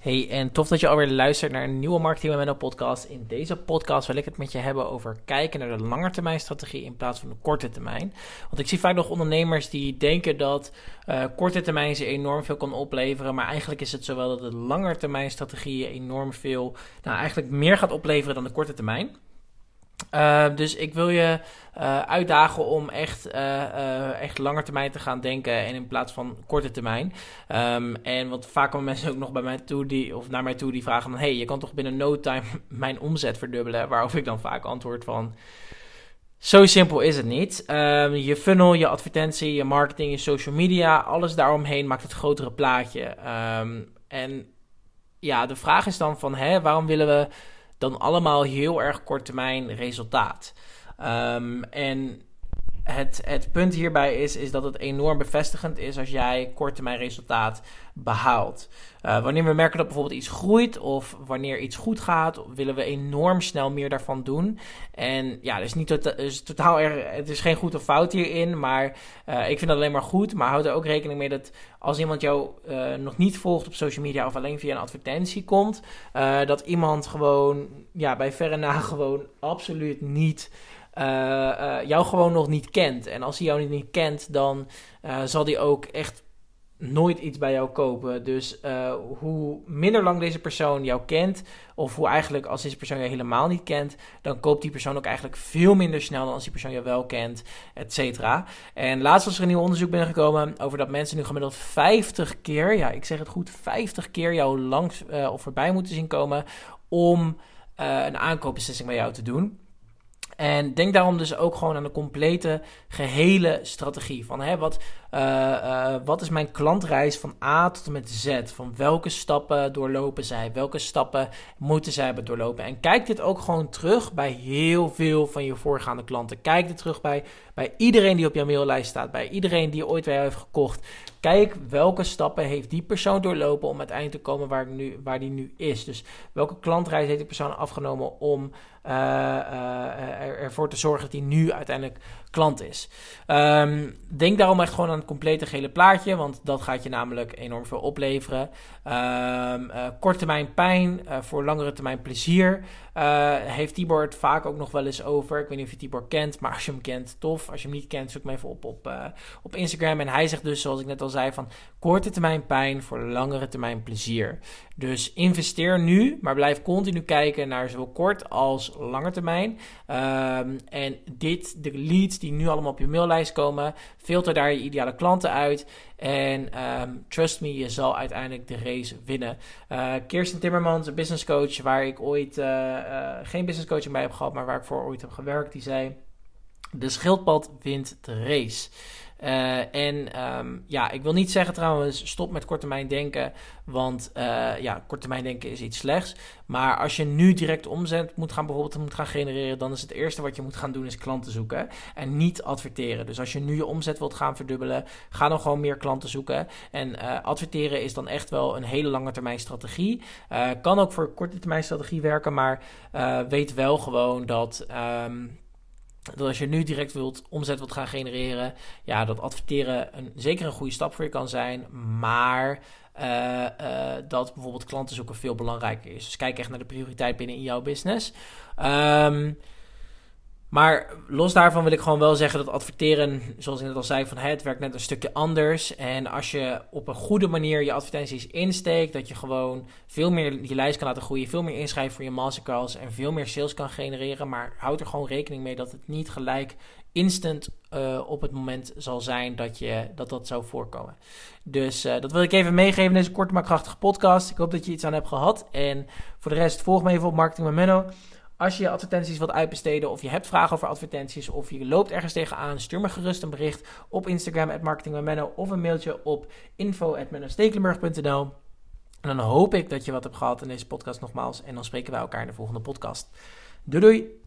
Hey, en tof dat je alweer luistert naar een nieuwe Marketing Momentum podcast. In deze podcast wil ik het met je hebben over kijken naar de langetermijnstrategie in plaats van de korte termijn. Want ik zie vaak nog ondernemers die denken dat uh, korte termijn ze enorm veel kan opleveren. Maar eigenlijk is het zowel dat de langetermijnstrategie enorm veel, nou eigenlijk meer gaat opleveren dan de korte termijn. Uh, dus ik wil je uh, uitdagen om echt, uh, echt langer termijn te gaan denken en in plaats van korte termijn. Um, en want vaak komen mensen ook nog bij mij toe die, of naar mij toe die vragen van, hey, je kan toch binnen no time mijn omzet verdubbelen? Waarop ik dan vaak antwoord van, zo simpel is het niet. Um, je funnel, je advertentie, je marketing, je social media, alles daaromheen maakt het grotere plaatje. Um, en ja, de vraag is dan van, hè, waarom willen we dan allemaal heel erg kort termijn resultaat. Um, en het, het punt hierbij is, is dat het enorm bevestigend is als jij termijn resultaat behaalt. Uh, wanneer we merken dat bijvoorbeeld iets groeit of wanneer iets goed gaat, willen we enorm snel meer daarvan doen. En ja, is, niet tota-, is totaal er, het is geen goed of fout hierin, maar uh, ik vind dat alleen maar goed. Maar houd er ook rekening mee dat als iemand jou uh, nog niet volgt op social media of alleen via een advertentie komt, dat iemand gewoon ja, bij verre na gewoon absoluut niet uh, jou gewoon nog niet kent. En als hij jou niet kent, dan uh, zal hij ook echt nooit iets bij jou kopen. Dus hoe minder lang deze persoon jou kent, of hoe eigenlijk als deze persoon jou helemaal niet kent, dan koopt die persoon ook eigenlijk veel minder snel dan als die persoon jou wel kent, et cetera. En laatst was er een nieuw onderzoek binnengekomen over dat mensen nu gemiddeld 50 keer, ja ik zeg het goed, 50 keer jou langs of voorbij moeten zien komen om een aankoopbeslissing bij jou te doen. En denk daarom dus ook gewoon aan de complete, gehele strategie. Van hè, wat, uh, uh, wat is mijn klantreis van A tot en met Z? Van welke stappen doorlopen zij? Welke stappen moeten zij hebben doorlopen? En kijk dit ook gewoon terug bij heel veel van je voorgaande klanten. Kijk dit terug bij, bij iedereen die op jouw maillijst staat. Bij iedereen die ooit bij jou heeft gekocht. Kijk welke stappen heeft die persoon doorlopen om uiteindelijk te komen waar, nu, waar die nu is. Dus welke klantreis heeft die persoon afgenomen om uh, uh, ervoor te zorgen dat hij nu uiteindelijk klant is. Um, denk daarom echt gewoon aan het complete gele plaatje, want dat gaat je namelijk enorm veel opleveren. Um, uh, korte termijn pijn voor langere termijn plezier. Heeft Tibor vaak ook nog wel eens over. Ik weet niet of je Tibor kent, maar als je hem kent, tof. Als je hem niet kent, zoek hem even op op, op Instagram. En hij zegt dus, zoals ik net al zei, van korte termijn pijn voor langere termijn plezier. Dus investeer nu, maar blijf continu kijken naar zowel kort als lange termijn. Um, en dit, de leads die nu allemaal op je maillijst komen, filter daar je ideale klanten uit. En um, trust me, je zal uiteindelijk de race winnen. Uh, Kirsten Timmermans, een business coach, waar ik ooit uh, uh, geen business coaching bij heb gehad, maar waar ik voor ooit heb gewerkt, die zei: De schildpad wint de race. Uh, en um, ja, ik wil niet zeggen trouwens, stop met korttermijn denken. Want uh, ja, korttermijn denken is iets slechts. Maar als je nu direct omzet moet gaan, bijvoorbeeld moet gaan genereren, dan is het eerste wat je moet gaan doen, is klanten zoeken. En niet adverteren. Dus als je nu je omzet wilt gaan verdubbelen, ga dan gewoon meer klanten zoeken. En uh, adverteren is dan echt wel een hele lange termijn strategie. kan ook voor korte termijn strategie werken, maar weet wel gewoon dat. Um, dat als je nu direct wilt omzet wilt gaan genereren, ja, dat adverteren een, zeker een goede stap voor je kan zijn, maar uh, uh, dat bijvoorbeeld klanten zoeken veel belangrijker is. Dus kijk echt naar de prioriteit binnen in jouw business. Um, maar los daarvan wil ik gewoon wel zeggen dat adverteren, zoals ik net al zei, van het werkt net een stukje anders. En als je op een goede manier je advertenties insteekt, dat je gewoon veel meer je lijst kan laten groeien, veel meer inschrijven voor je masterclass en veel meer sales kan genereren. Maar houd er gewoon rekening mee dat het niet gelijk instant uh, op het moment zal zijn dat, je, dat dat zou voorkomen. Dus uh, dat wil ik even meegeven in deze korte maar krachtige podcast. Ik hoop dat je iets aan hebt gehad. En voor de rest volg me even op Marketing met Menno. Als je advertenties wilt uitbesteden of je hebt vragen over advertenties of je loopt ergens tegenaan, stuur me gerust een bericht op Instagram at marketingmenno of een mailtje op info@mennostekelenburg.nl. En dan hoop ik dat je wat hebt gehad in deze podcast nogmaals en dan spreken wij elkaar in de volgende podcast. Doei doei!